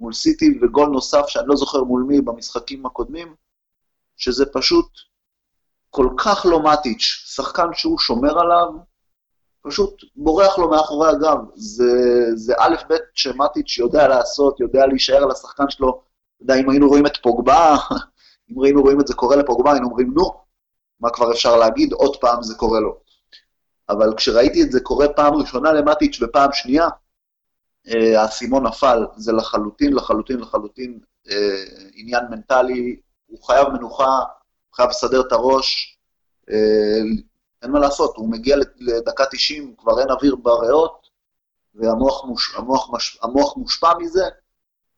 מול סיטי, וגול נוסף שאני לא זוכר מול מי במשחקים הקודמים, שזה פשוט כל כך לא מטיץ', שחקן שהוא שומר עליו, פשוט בורח לו מאחורי הגב. זה, זה א' ב' שמטיץ' יודע לעשות, יודע להישאר על השחקן שלו. אתה יודע, אם היינו רואים את פוגבה, אם היינו רואים את זה קורה לפוגבה, היינו אומרים, נו, מה כבר אפשר להגיד, עוד פעם זה קורה לו. אבל כשראיתי את זה קורה פעם ראשונה למטיץ' ופעם שנייה, אה, האסימון נפל. זה לחלוטין, לחלוטין, לחלוטין אה, עניין מנטלי, הוא חייב מנוחה, הוא חייב לסדר את הראש, אה, אין מה לעשות, הוא מגיע לדקה 90, כבר אין אוויר בריאות, והמוח מוש, המוח מש, המוח מושפע מזה,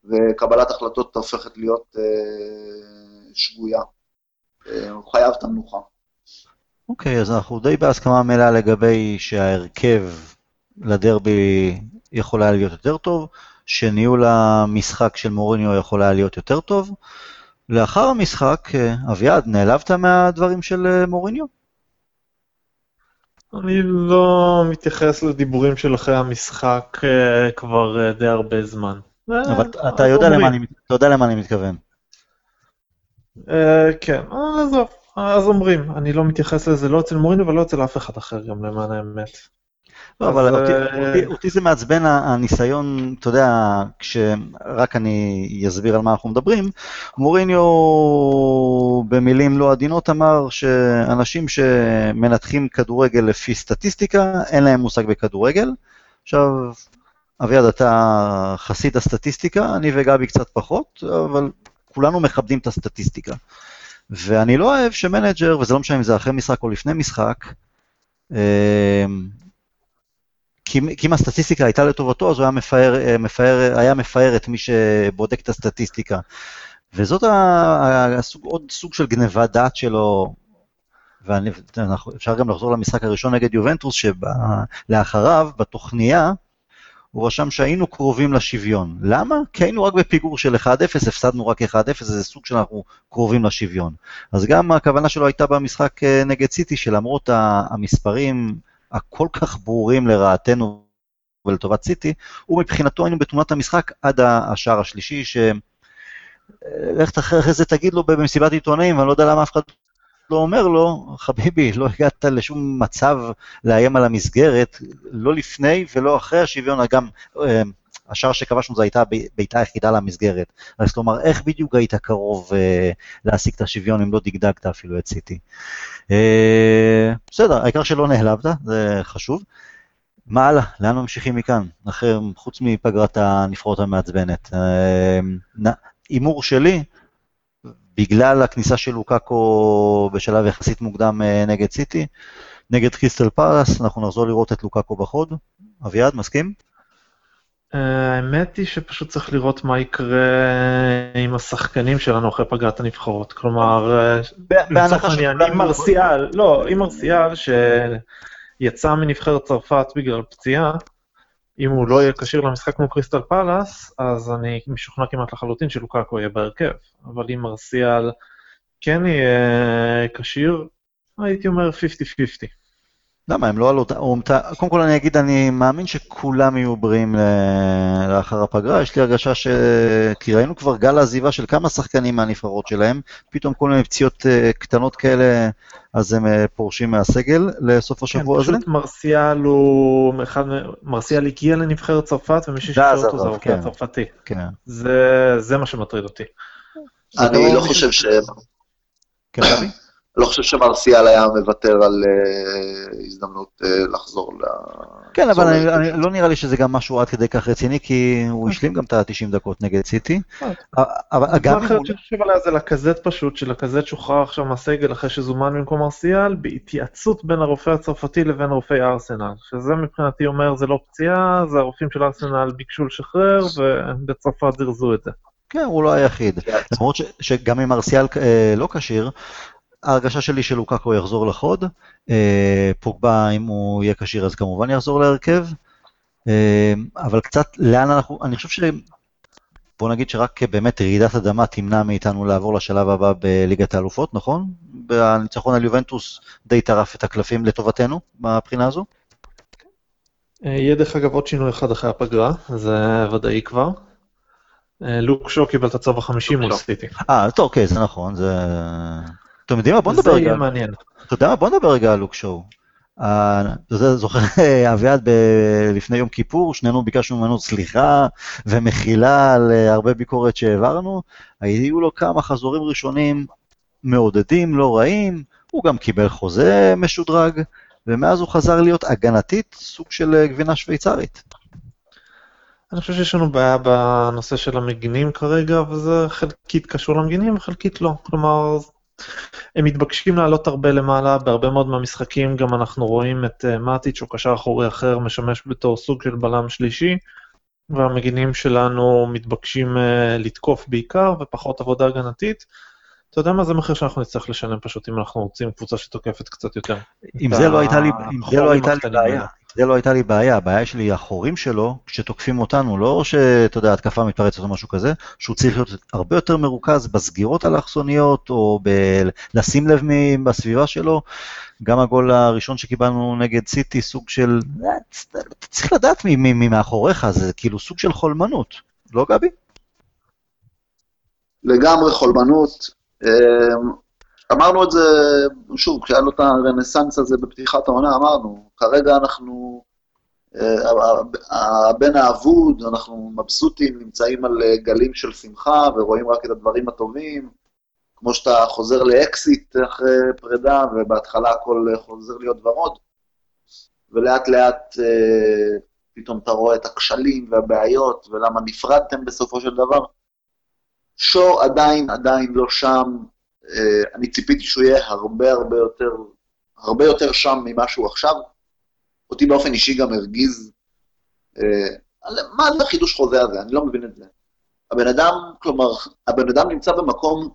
וקבלת החלטות הופכת להיות אה, שגויה. אה, הוא חייב את המנוחה. אוקיי, אז אנחנו די בהסכמה מלאה לגבי שההרכב לדרבי יכול היה להיות יותר טוב, שניהול המשחק של מוריניו יכול היה להיות יותר טוב. לאחר המשחק, אה, אביעד, נעלבת מהדברים של אה, מוריניו? אני לא מתייחס לדיבורים של אחרי המשחק אה, כבר די הרבה זמן. אבל אתה יודע. למה אני- אתה יודע למה אני מתכוון. כן, עזוב, אז אומרים, אני לא מתייחס לזה לא אצל מורינו ולא אצל אף אחד אחר גם למען האמת. לא, אבל אותי, אה, אותי, אותי זה מעצבן הניסיון, אתה יודע, כשרק אני אסביר על מה אנחנו מדברים, מוריניו במילים לא עדינות אמר שאנשים שמנתחים כדורגל לפי סטטיסטיקה, אין להם מושג בכדורגל. עכשיו, אביעד, אתה חסיד הסטטיסטיקה, אני וגבי קצת פחות, אבל כולנו מכבדים את הסטטיסטיקה. ואני לא אוהב שמנג'ר, וזה לא משנה אם זה אחרי משחק או לפני משחק, אה, כי אם- הסטטיסטיקה הייתה לטובתו, אז הוא היה מפאר, אה, מפאר, היה מפאר את מי שבודק את הסטטיסטיקה. וזאת הסוג, עוד סוג של גניבת דעת שלו, ואפשר גם לחזור למשחק הראשון נגד יובנטוס, שלאחריו, בתוכניה, הוא רשם שהיינו קרובים לשוויון. למה? כי היינו רק בפיגור של 1-0, הפסדנו רק 1-0, זה סוג שאנחנו קרובים לשוויון. אז גם הכוונה שלו הייתה במשחק אה, נגד סיטי, שלמרות המספרים הכל כך ברורים לרעתנו ולטובת סיטי, הוא מבחינתו היינו בתמונת המשחק עד השער השלישי, ש... אה, לך אחרי זה תגיד לו במסיבת עיתונאים, ואני לא יודע למה אף אחד לא אומר לו, חביבי, לא הגעת לשום מצב לאיים על המסגרת, לא לפני ולא אחרי השוויון, גם אה, השער שכבשנו זו הייתה בעיטה היחידה למסגרת. אז כלומר, איך בדיוק היית קרוב אה, להשיג את השוויון אם לא דגדגת אפילו את סיטי? אה, בסדר, העיקר שלא נעלבת, זה חשוב. מה הלאה? לאן ממשיכים מכאן? אחר, חוץ מפגרת הנבחרות המעצבנת. אה, הימור שלי, בגלל הכניסה של לוקאקו בשלב יחסית מוקדם אה, נגד סיטי, נגד קריסטל פארס, אנחנו נחזור לראות את לוקאקו בחוד. אביעד, מסכים? אה, האמת היא שפשוט צריך לראות מה יקרה עם השחקנים שלנו אחרי פגרת הנבחרות. כלומר, אה, בהנחה לצורך העניין, אם מרסיאל, לא, אם מרסיאל שיצא מנבחרת צרפת בגלל פציעה, אם הוא לא יהיה כשיר למשחק כמו קריסטל פאלאס, אז אני משוכנע כמעט לחלוטין שלוקאקו יהיה בהרכב. אבל אם מרסיאל כן יהיה כשיר, הייתי אומר 50-50. למה, הם לא על אותה... אותה- קודם כל אני אגיד, אני מאמין שכולם יהיו בריאים ל- לאחר הפגרה. יש לי הרגשה ש... כי ראינו כבר גל עזיבה של כמה שחקנים מהנבחרות שלהם, פתאום כל מיני פציעות אה, קטנות כאלה, אז הם אה, פורשים מהסגל לסוף השבוע הזה. כן, פשוט מרסיאל הוא, מרסיאל הגיע לנבחרת צרפת ומי ששחרר אותו זה הרופא כן. הצרפתי. כן, זה, זה מה שמטריד אותי. אני לא מישהו- חושב ש... כן, לא חושב שמרסיאל היה מוותר על אה, הזדמנות אה, לחזור ל... כן, אבל אני. אני, לא נראה לי שזה גם משהו עד כדי כך רציני, כי הוא השלים גם את ה-90 דקות נגד סיטי. אבל גם הדבר. שאני חושב עליה זה לקזט פשוט, שלקזט שוחרר עכשיו מהסגל אחרי שזומן במקום מרסיאל, בהתייעצות בין הרופא הצרפתי לבין רופאי ארסנל. שזה מבחינתי אומר זה לא פציעה, זה הרופאים של ארסנל ביקשו לשחרר, ובצרפת זירזו את זה. כן, הוא לא היחיד. למרות ש, שגם אם ארסיאל אה, לא כשיר, ההרגשה שלי שלוקקו יחזור לחוד, אה, פוגבה אם הוא יהיה כשיר אז כמובן יחזור להרכב, אה, אבל קצת לאן אנחנו, אני חושב ש... בוא נגיד שרק באמת רעידת אדמה תמנע מאיתנו לעבור לשלב הבא בליגת האלופות, נכון? הניצחון על יובנטוס די טרף את הקלפים לטובתנו מהבחינה הזו. אה, יהיה דרך אגב עוד שינוי אחד אחרי הפגרה, זה ודאי כבר. לוק שו קיבל את הצו החמישי מול שו. סיטי. אה, טוב, אוקיי, זה נכון, זה... אתם יודעים מה? בוא נדבר זה רגע. יהיה מעניין. אתה יודע מה? בוא נדבר רגע על לוק שואו. אה, אתה זוכר, אביעד, ב- לפני יום כיפור, שנינו ביקשנו ממנו סליחה ומחילה על אה, הרבה ביקורת שהעברנו. היו לו כמה חזורים ראשונים מעודדים, לא רעים, הוא גם קיבל חוזה משודרג, ומאז הוא חזר להיות הגנתית, סוג של אה, גבינה שוויצרית. אני חושב שיש לנו בעיה בנושא של המגינים כרגע, וזה חלקית קשור למגינים וחלקית לא. כלומר, הם מתבקשים לעלות הרבה למעלה, בהרבה מאוד מהמשחקים גם אנחנו רואים את uh, מאטיץ' או קשר אחורי אחר משמש בתור סוג של בלם שלישי, והמגינים שלנו מתבקשים uh, לתקוף בעיקר ופחות עבודה הגנתית. אתה יודע מה זה מחיר שאנחנו נצטרך לשלם פשוט אם אנחנו רוצים קבוצה שתוקפת קצת יותר. את זה לא הייתה לי, זה לא הייתה לי הקטנים בעיה. זה לא הייתה לי בעיה, הבעיה שלי היא החורים שלו, כשתוקפים אותנו, לא שאתה יודע, התקפה מתפרצת או משהו כזה, שהוא צריך להיות הרבה יותר מרוכז בסגירות האלכסוניות, או ב- לשים לב בסביבה שלו. גם הגול הראשון שקיבלנו נגד סיטי, סוג של, אה, אתה צריך לדעת מי- מי מי מאחוריך, זה כאילו סוג של חולמנות, לא גבי? לגמרי חולמנות. אמ, אמרנו את זה, שוב, כשהיה לו את הרנסאנס הזה בפתיחת העונה, אמרנו, כרגע אנחנו אה, הבן האבוד, אנחנו מבסוטים, נמצאים על אה, גלים של שמחה ורואים רק את הדברים הטובים, כמו שאתה חוזר לאקזיט אחרי פרידה, ובהתחלה הכל חוזר להיות ורוד, ולאט לאט אה, פתאום אתה רואה את הכשלים והבעיות, ולמה נפרדתם בסופו של דבר. שור עדיין, עדיין לא שם, אני ציפיתי שהוא יהיה הרבה הרבה יותר, הרבה יותר שם ממה שהוא עכשיו. אותי באופן אישי גם הרגיז, אה, מה זה החידוש חוזה הזה? אני לא מבין את זה. הבן אדם, כלומר, הבן אדם נמצא במקום,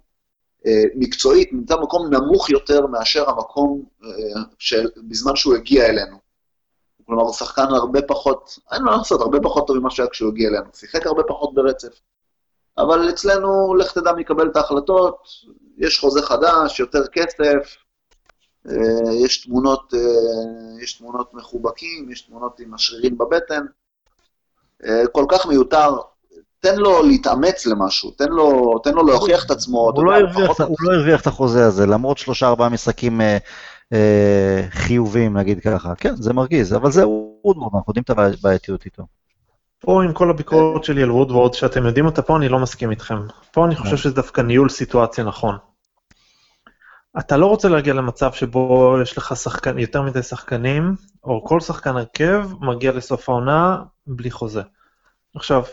אה, מקצועית, נמצא במקום נמוך יותר מאשר המקום אה, של, בזמן שהוא הגיע אלינו. כלומר, הוא שחקן הרבה פחות, אין מה לעשות, הרבה פחות טוב ממה שהיה כשהוא הגיע אלינו. שיחק הרבה פחות ברצף. אבל אצלנו, לך תדע מי יקבל את ההחלטות, יש חוזה חדש, יותר כסף, אה, יש תמונות, אה, יש תמונות מחובקים, יש תמונות עם השרירים בבטן. אה, כל כך מיותר, תן לו להתאמץ למשהו, תן לו, תן לו להוכיח את עצמו. הוא, לא, הרוויח, הוא לא הרוויח את החוזה הזה, למרות שלושה ארבעה משחקים אה, אה, חיוביים, נגיד ככה. כן, זה מרגיז, אבל זה וודוורד, אנחנו יודעים את הבעייתיות איתו. פה עם כל הביקורת שלי על וודוורד, שאתם יודעים אותה, פה אני לא מסכים איתכם. פה אני חושב שזה דווקא ניהול סיטואציה נכון. אתה לא רוצה להגיע למצב שבו יש לך שחקן, יותר מדי שחקנים, או כל שחקן הרכב מגיע לסוף העונה בלי חוזה. עכשיו,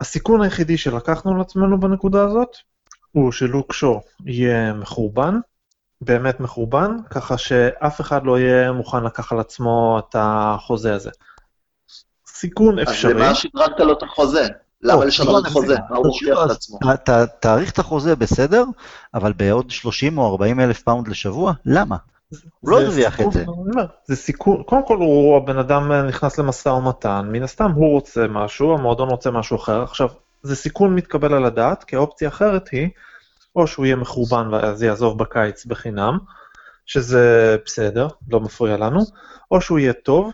הסיכון היחידי שלקחנו לעצמנו בנקודה הזאת, הוא שלוק שו יהיה מחורבן, באמת מחורבן, ככה שאף אחד לא יהיה מוכן לקח על עצמו את החוזה הזה. סיכון אפשרי. אז למה שדרגת לו את החוזה? למה לשנות חוזה? מה הוא מוכיח את עצמו? תאריך את החוזה בסדר, אבל בעוד 30 או 40 אלף פאונד לשבוע? למה? הוא לא הרוויח את זה. זה סיכון, קודם כל הוא, הבן אדם נכנס למשא ומתן, מן הסתם הוא רוצה משהו, המועדון רוצה משהו אחר. עכשיו, זה סיכון מתקבל על הדעת, כי האופציה האחרת היא, או שהוא יהיה מחורבן ואז יעזוב בקיץ בחינם, שזה בסדר, לא מפריע לנו, או שהוא יהיה טוב,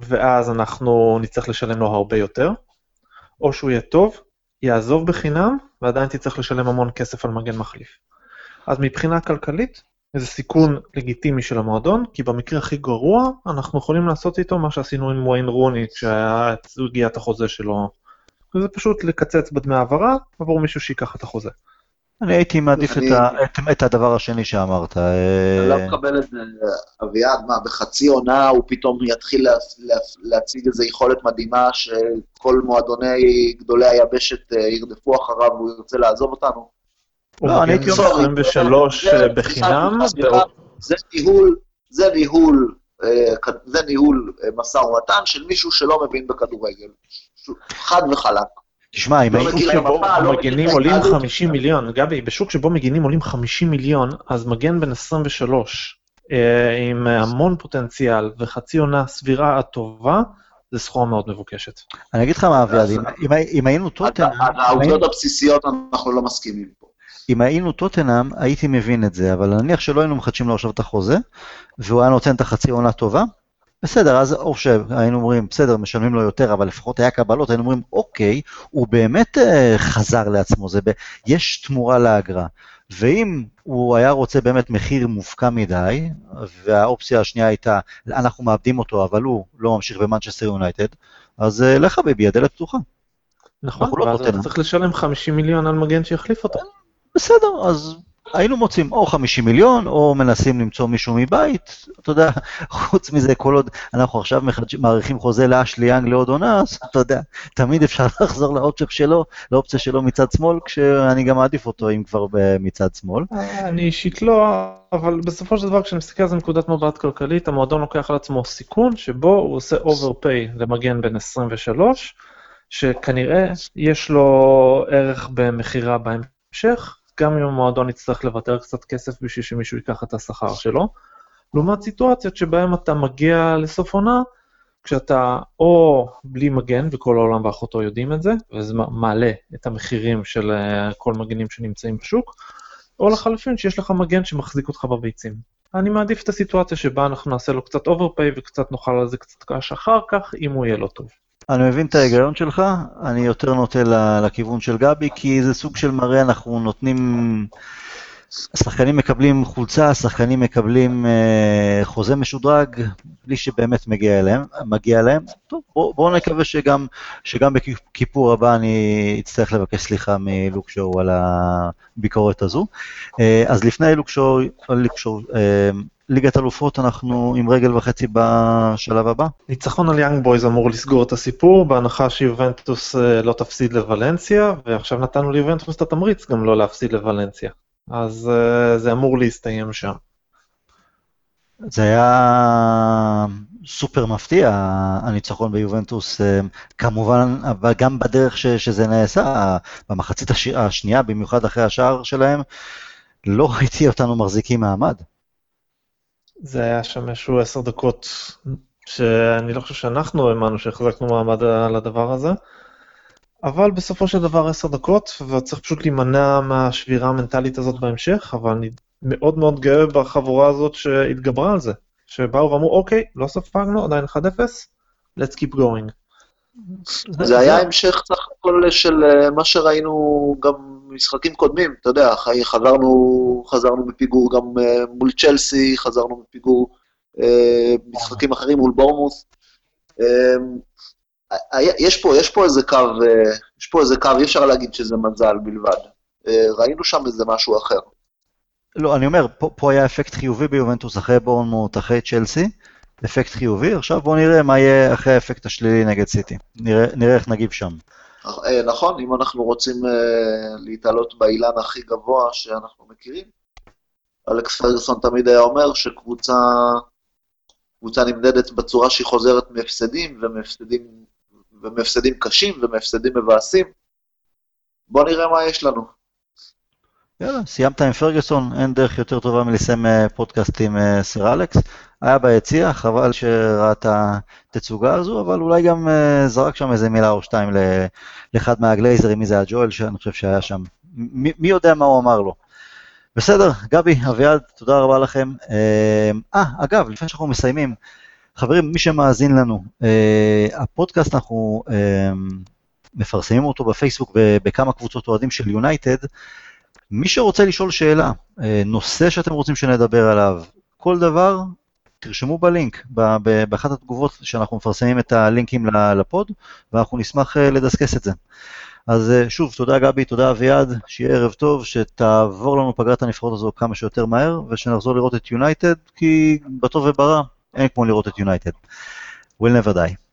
ואז אנחנו נצטרך לשלם לו הרבה יותר, או שהוא יהיה טוב, יעזוב בחינם, ועדיין תצטרך לשלם המון כסף על מגן מחליף. אז מבחינה כלכלית, זה סיכון לגיטימי של המועדון, כי במקרה הכי גרוע, אנחנו יכולים לעשות איתו מה שעשינו עם וויין רוני כשהגיע את החוזה שלו. וזה פשוט לקצץ בדמי העברה עבור מישהו שייקח את החוזה. אני הייתי מעדיף אני... את, ה, את, את הדבר השני שאמרת. אני לא אה, מקבל את זה, אביעד, מה, בחצי עונה הוא פתאום יתחיל לה, לה, להציג איזו יכולת מדהימה שכל מועדוני גדולי היבשת אה, ירדפו אחריו והוא ירצה לעזוב אותנו? לא, אני הייתי אומר 23 אה, בחינם. זה ניהול, זה ניהול, זה ניהול משא ומתן של מישהו שלא מבין בכדורגל. חד וחלק. תשמע, אם בשוק שבו מגנים עולים 50 מיליון, גבי, בשוק שבו מגנים עולים 50 מיליון, אז מגן בן 23, אה, עם המון פוטנציאל וחצי עונה סבירה הטובה, זה סחורה מאוד מבוקשת. אני אגיד לך מה, אביעד, אם היינו טוטנאם... העובדות הבסיסיות אנחנו לא מסכימים פה. אם היינו טוטנאם, הייתי מבין את זה, אבל נניח שלא היינו מחדשים לו עכשיו את החוזה, והוא היה נותן את החצי עונה טובה, בסדר, אז או שהיינו אומרים, בסדר, משלמים לו יותר, אבל לפחות היה קבלות, היינו אומרים, אוקיי, הוא באמת אה, חזר לעצמו, זה ב... יש תמורה לאגרה. ואם הוא היה רוצה באמת מחיר מופקע מדי, והאופציה השנייה הייתה, אנחנו מאבדים אותו, אבל הוא לא ממשיך במנצ'סטר יונייטד, אז אה, לך ביבי, הדלת פתוחה. נכון, לא ואז אתה צריך לשלם 50 מיליון על מגן שיחליף אותו. בסדר, אז היינו מוצאים או 50 מיליון, או מנסים למצוא מישהו מבית, אתה יודע, חוץ מזה, כל עוד אנחנו עכשיו מאריכים חוזה לאשלי יאנג לעוד עונה, אז אתה יודע, תמיד אפשר לחזור לאופציה שלו, לאופציה שלו מצד שמאל, כשאני גם מעדיף אותו אם כבר מצד שמאל. אני אישית לא, אבל בסופו של דבר, כשאני מסתכל על זה מנקודת מבט כלכלית, המועדון לוקח על עצמו סיכון, שבו הוא עושה overpay למגן בן 23, שכנראה יש לו ערך במכירה בהמשך, גם אם המועדון יצטרך לוותר קצת כסף בשביל שמישהו ייקח את השכר שלו. לעומת סיטואציות שבהן אתה מגיע לסוף עונה, כשאתה או בלי מגן, וכל העולם ואחותו יודעים את זה, וזה מעלה את המחירים של אה, כל מגנים שנמצאים בשוק, או לחלופין שיש לך מגן שמחזיק אותך בביצים. אני מעדיף את הסיטואציה שבה אנחנו נעשה לו קצת overpay וקצת נאכל על זה קצת קש אחר כך, אם הוא יהיה לא טוב. אני מבין את ההיגיון שלך, אני יותר נוטה לכיוון של גבי, כי זה סוג של מראה, אנחנו נותנים, השחקנים מקבלים חולצה, השחקנים מקבלים אה, חוזה משודרג, בלי שבאמת מגיע אליהם, מגיע להם. טוב, בואו, בוא נקווה שגם, שגם בכיפור הבא אני אצטרך לבקש סליחה מלוק שואו על הביקורת הזו. אה, אז לפני לוק שואו, לוק שואו אה, ליגת אלופות אנחנו עם רגל וחצי בשלב הבא. ניצחון על Young Boys אמור לסגור את הסיפור, בהנחה שיובנטוס אה, לא תפסיד לוולנסיה, ועכשיו נתנו ליובנטוס את התמריץ גם לא להפסיד לוולנסיה. אז uh, זה אמור להסתיים שם. זה היה סופר מפתיע, הניצחון ביובנטוס, אה, כמובן, אבל גם בדרך ש, שזה נעשה, במחצית הש, השנייה, במיוחד אחרי השער שלהם, לא ראיתי אותנו מחזיקים מעמד. זה היה שם איזשהו עשר דקות, שאני לא חושב שאנחנו האמנו שהחזקנו מעמד על הדבר הזה. אבל בסופו של דבר עשר דקות, וצריך פשוט להימנע מהשבירה המנטלית הזאת בהמשך, אבל אני מאוד מאוד גאה בחבורה הזאת שהתגברה על זה. שבאו ואמרו, אוקיי, לא ספגנו, עדיין 1-0, let's keep going. זה היה המשך סך הכל של אה, מה שראינו גם במשחקים קודמים, אתה יודע, חזרנו, חזרנו מפיגור גם אה, מול צ'לסי, חזרנו מפיגור אה, משחקים אחרים מול בורמוס. יש פה, יש פה איזה קו, אה, יש פה איזה קו, אי אפשר להגיד שזה מזל בלבד. אה, ראינו שם איזה משהו אחר. לא, אני אומר, פה, פה היה אפקט חיובי ביובנטוס אחרי בורנמוט, אחרי צ'לסי, אפקט חיובי, עכשיו בואו נראה מה יהיה אחרי האפקט השלילי נגד סיטי. נראה, נראה איך נגיב שם. אה, נכון, אם אנחנו רוצים להתעלות באילן הכי גבוה שאנחנו מכירים, אלכס פרגוסון תמיד היה אומר שקבוצה קבוצה נמדדת בצורה שהיא חוזרת מהפסדים, ומהפסדים ומהפסדים קשים ומהפסדים מבאסים. בוא נראה מה יש לנו. יאללה, סיימת עם פרגוסון, אין דרך יותר טובה מלסיים אה, פודקאסט עם אה, סר אלכס. היה ביציע, חבל שראה את התצוגה הזו, אבל אולי גם אה, זרק שם איזה מילה או שתיים לאחד מהגלייזרים, מי זה הג'ואל, שאני חושב שהיה שם. מי, מי יודע מה הוא אמר לו. בסדר, גבי, אביעד, תודה רבה לכם. אה, אגב, לפני שאנחנו מסיימים, חברים, מי שמאזין לנו, אה, הפודקאסט אנחנו אה, מפרסמים אותו בפייסבוק בכמה קבוצות אוהדים של יונייטד. מי שרוצה לשאול שאלה, אה, נושא שאתם רוצים שנדבר עליו, כל דבר, תרשמו בלינק, באחת התגובות שאנחנו מפרסמים את הלינקים לפוד, ואנחנו נשמח לדסקס את זה. אז שוב, תודה גבי, תודה אביעד, שיהיה ערב טוב, שתעבור לנו פגרת הנבחרות הזו כמה שיותר מהר, ושנחזור לראות את יונייטד, כי בטוב וברע, אין כמו לראות את יונייטד. will never die.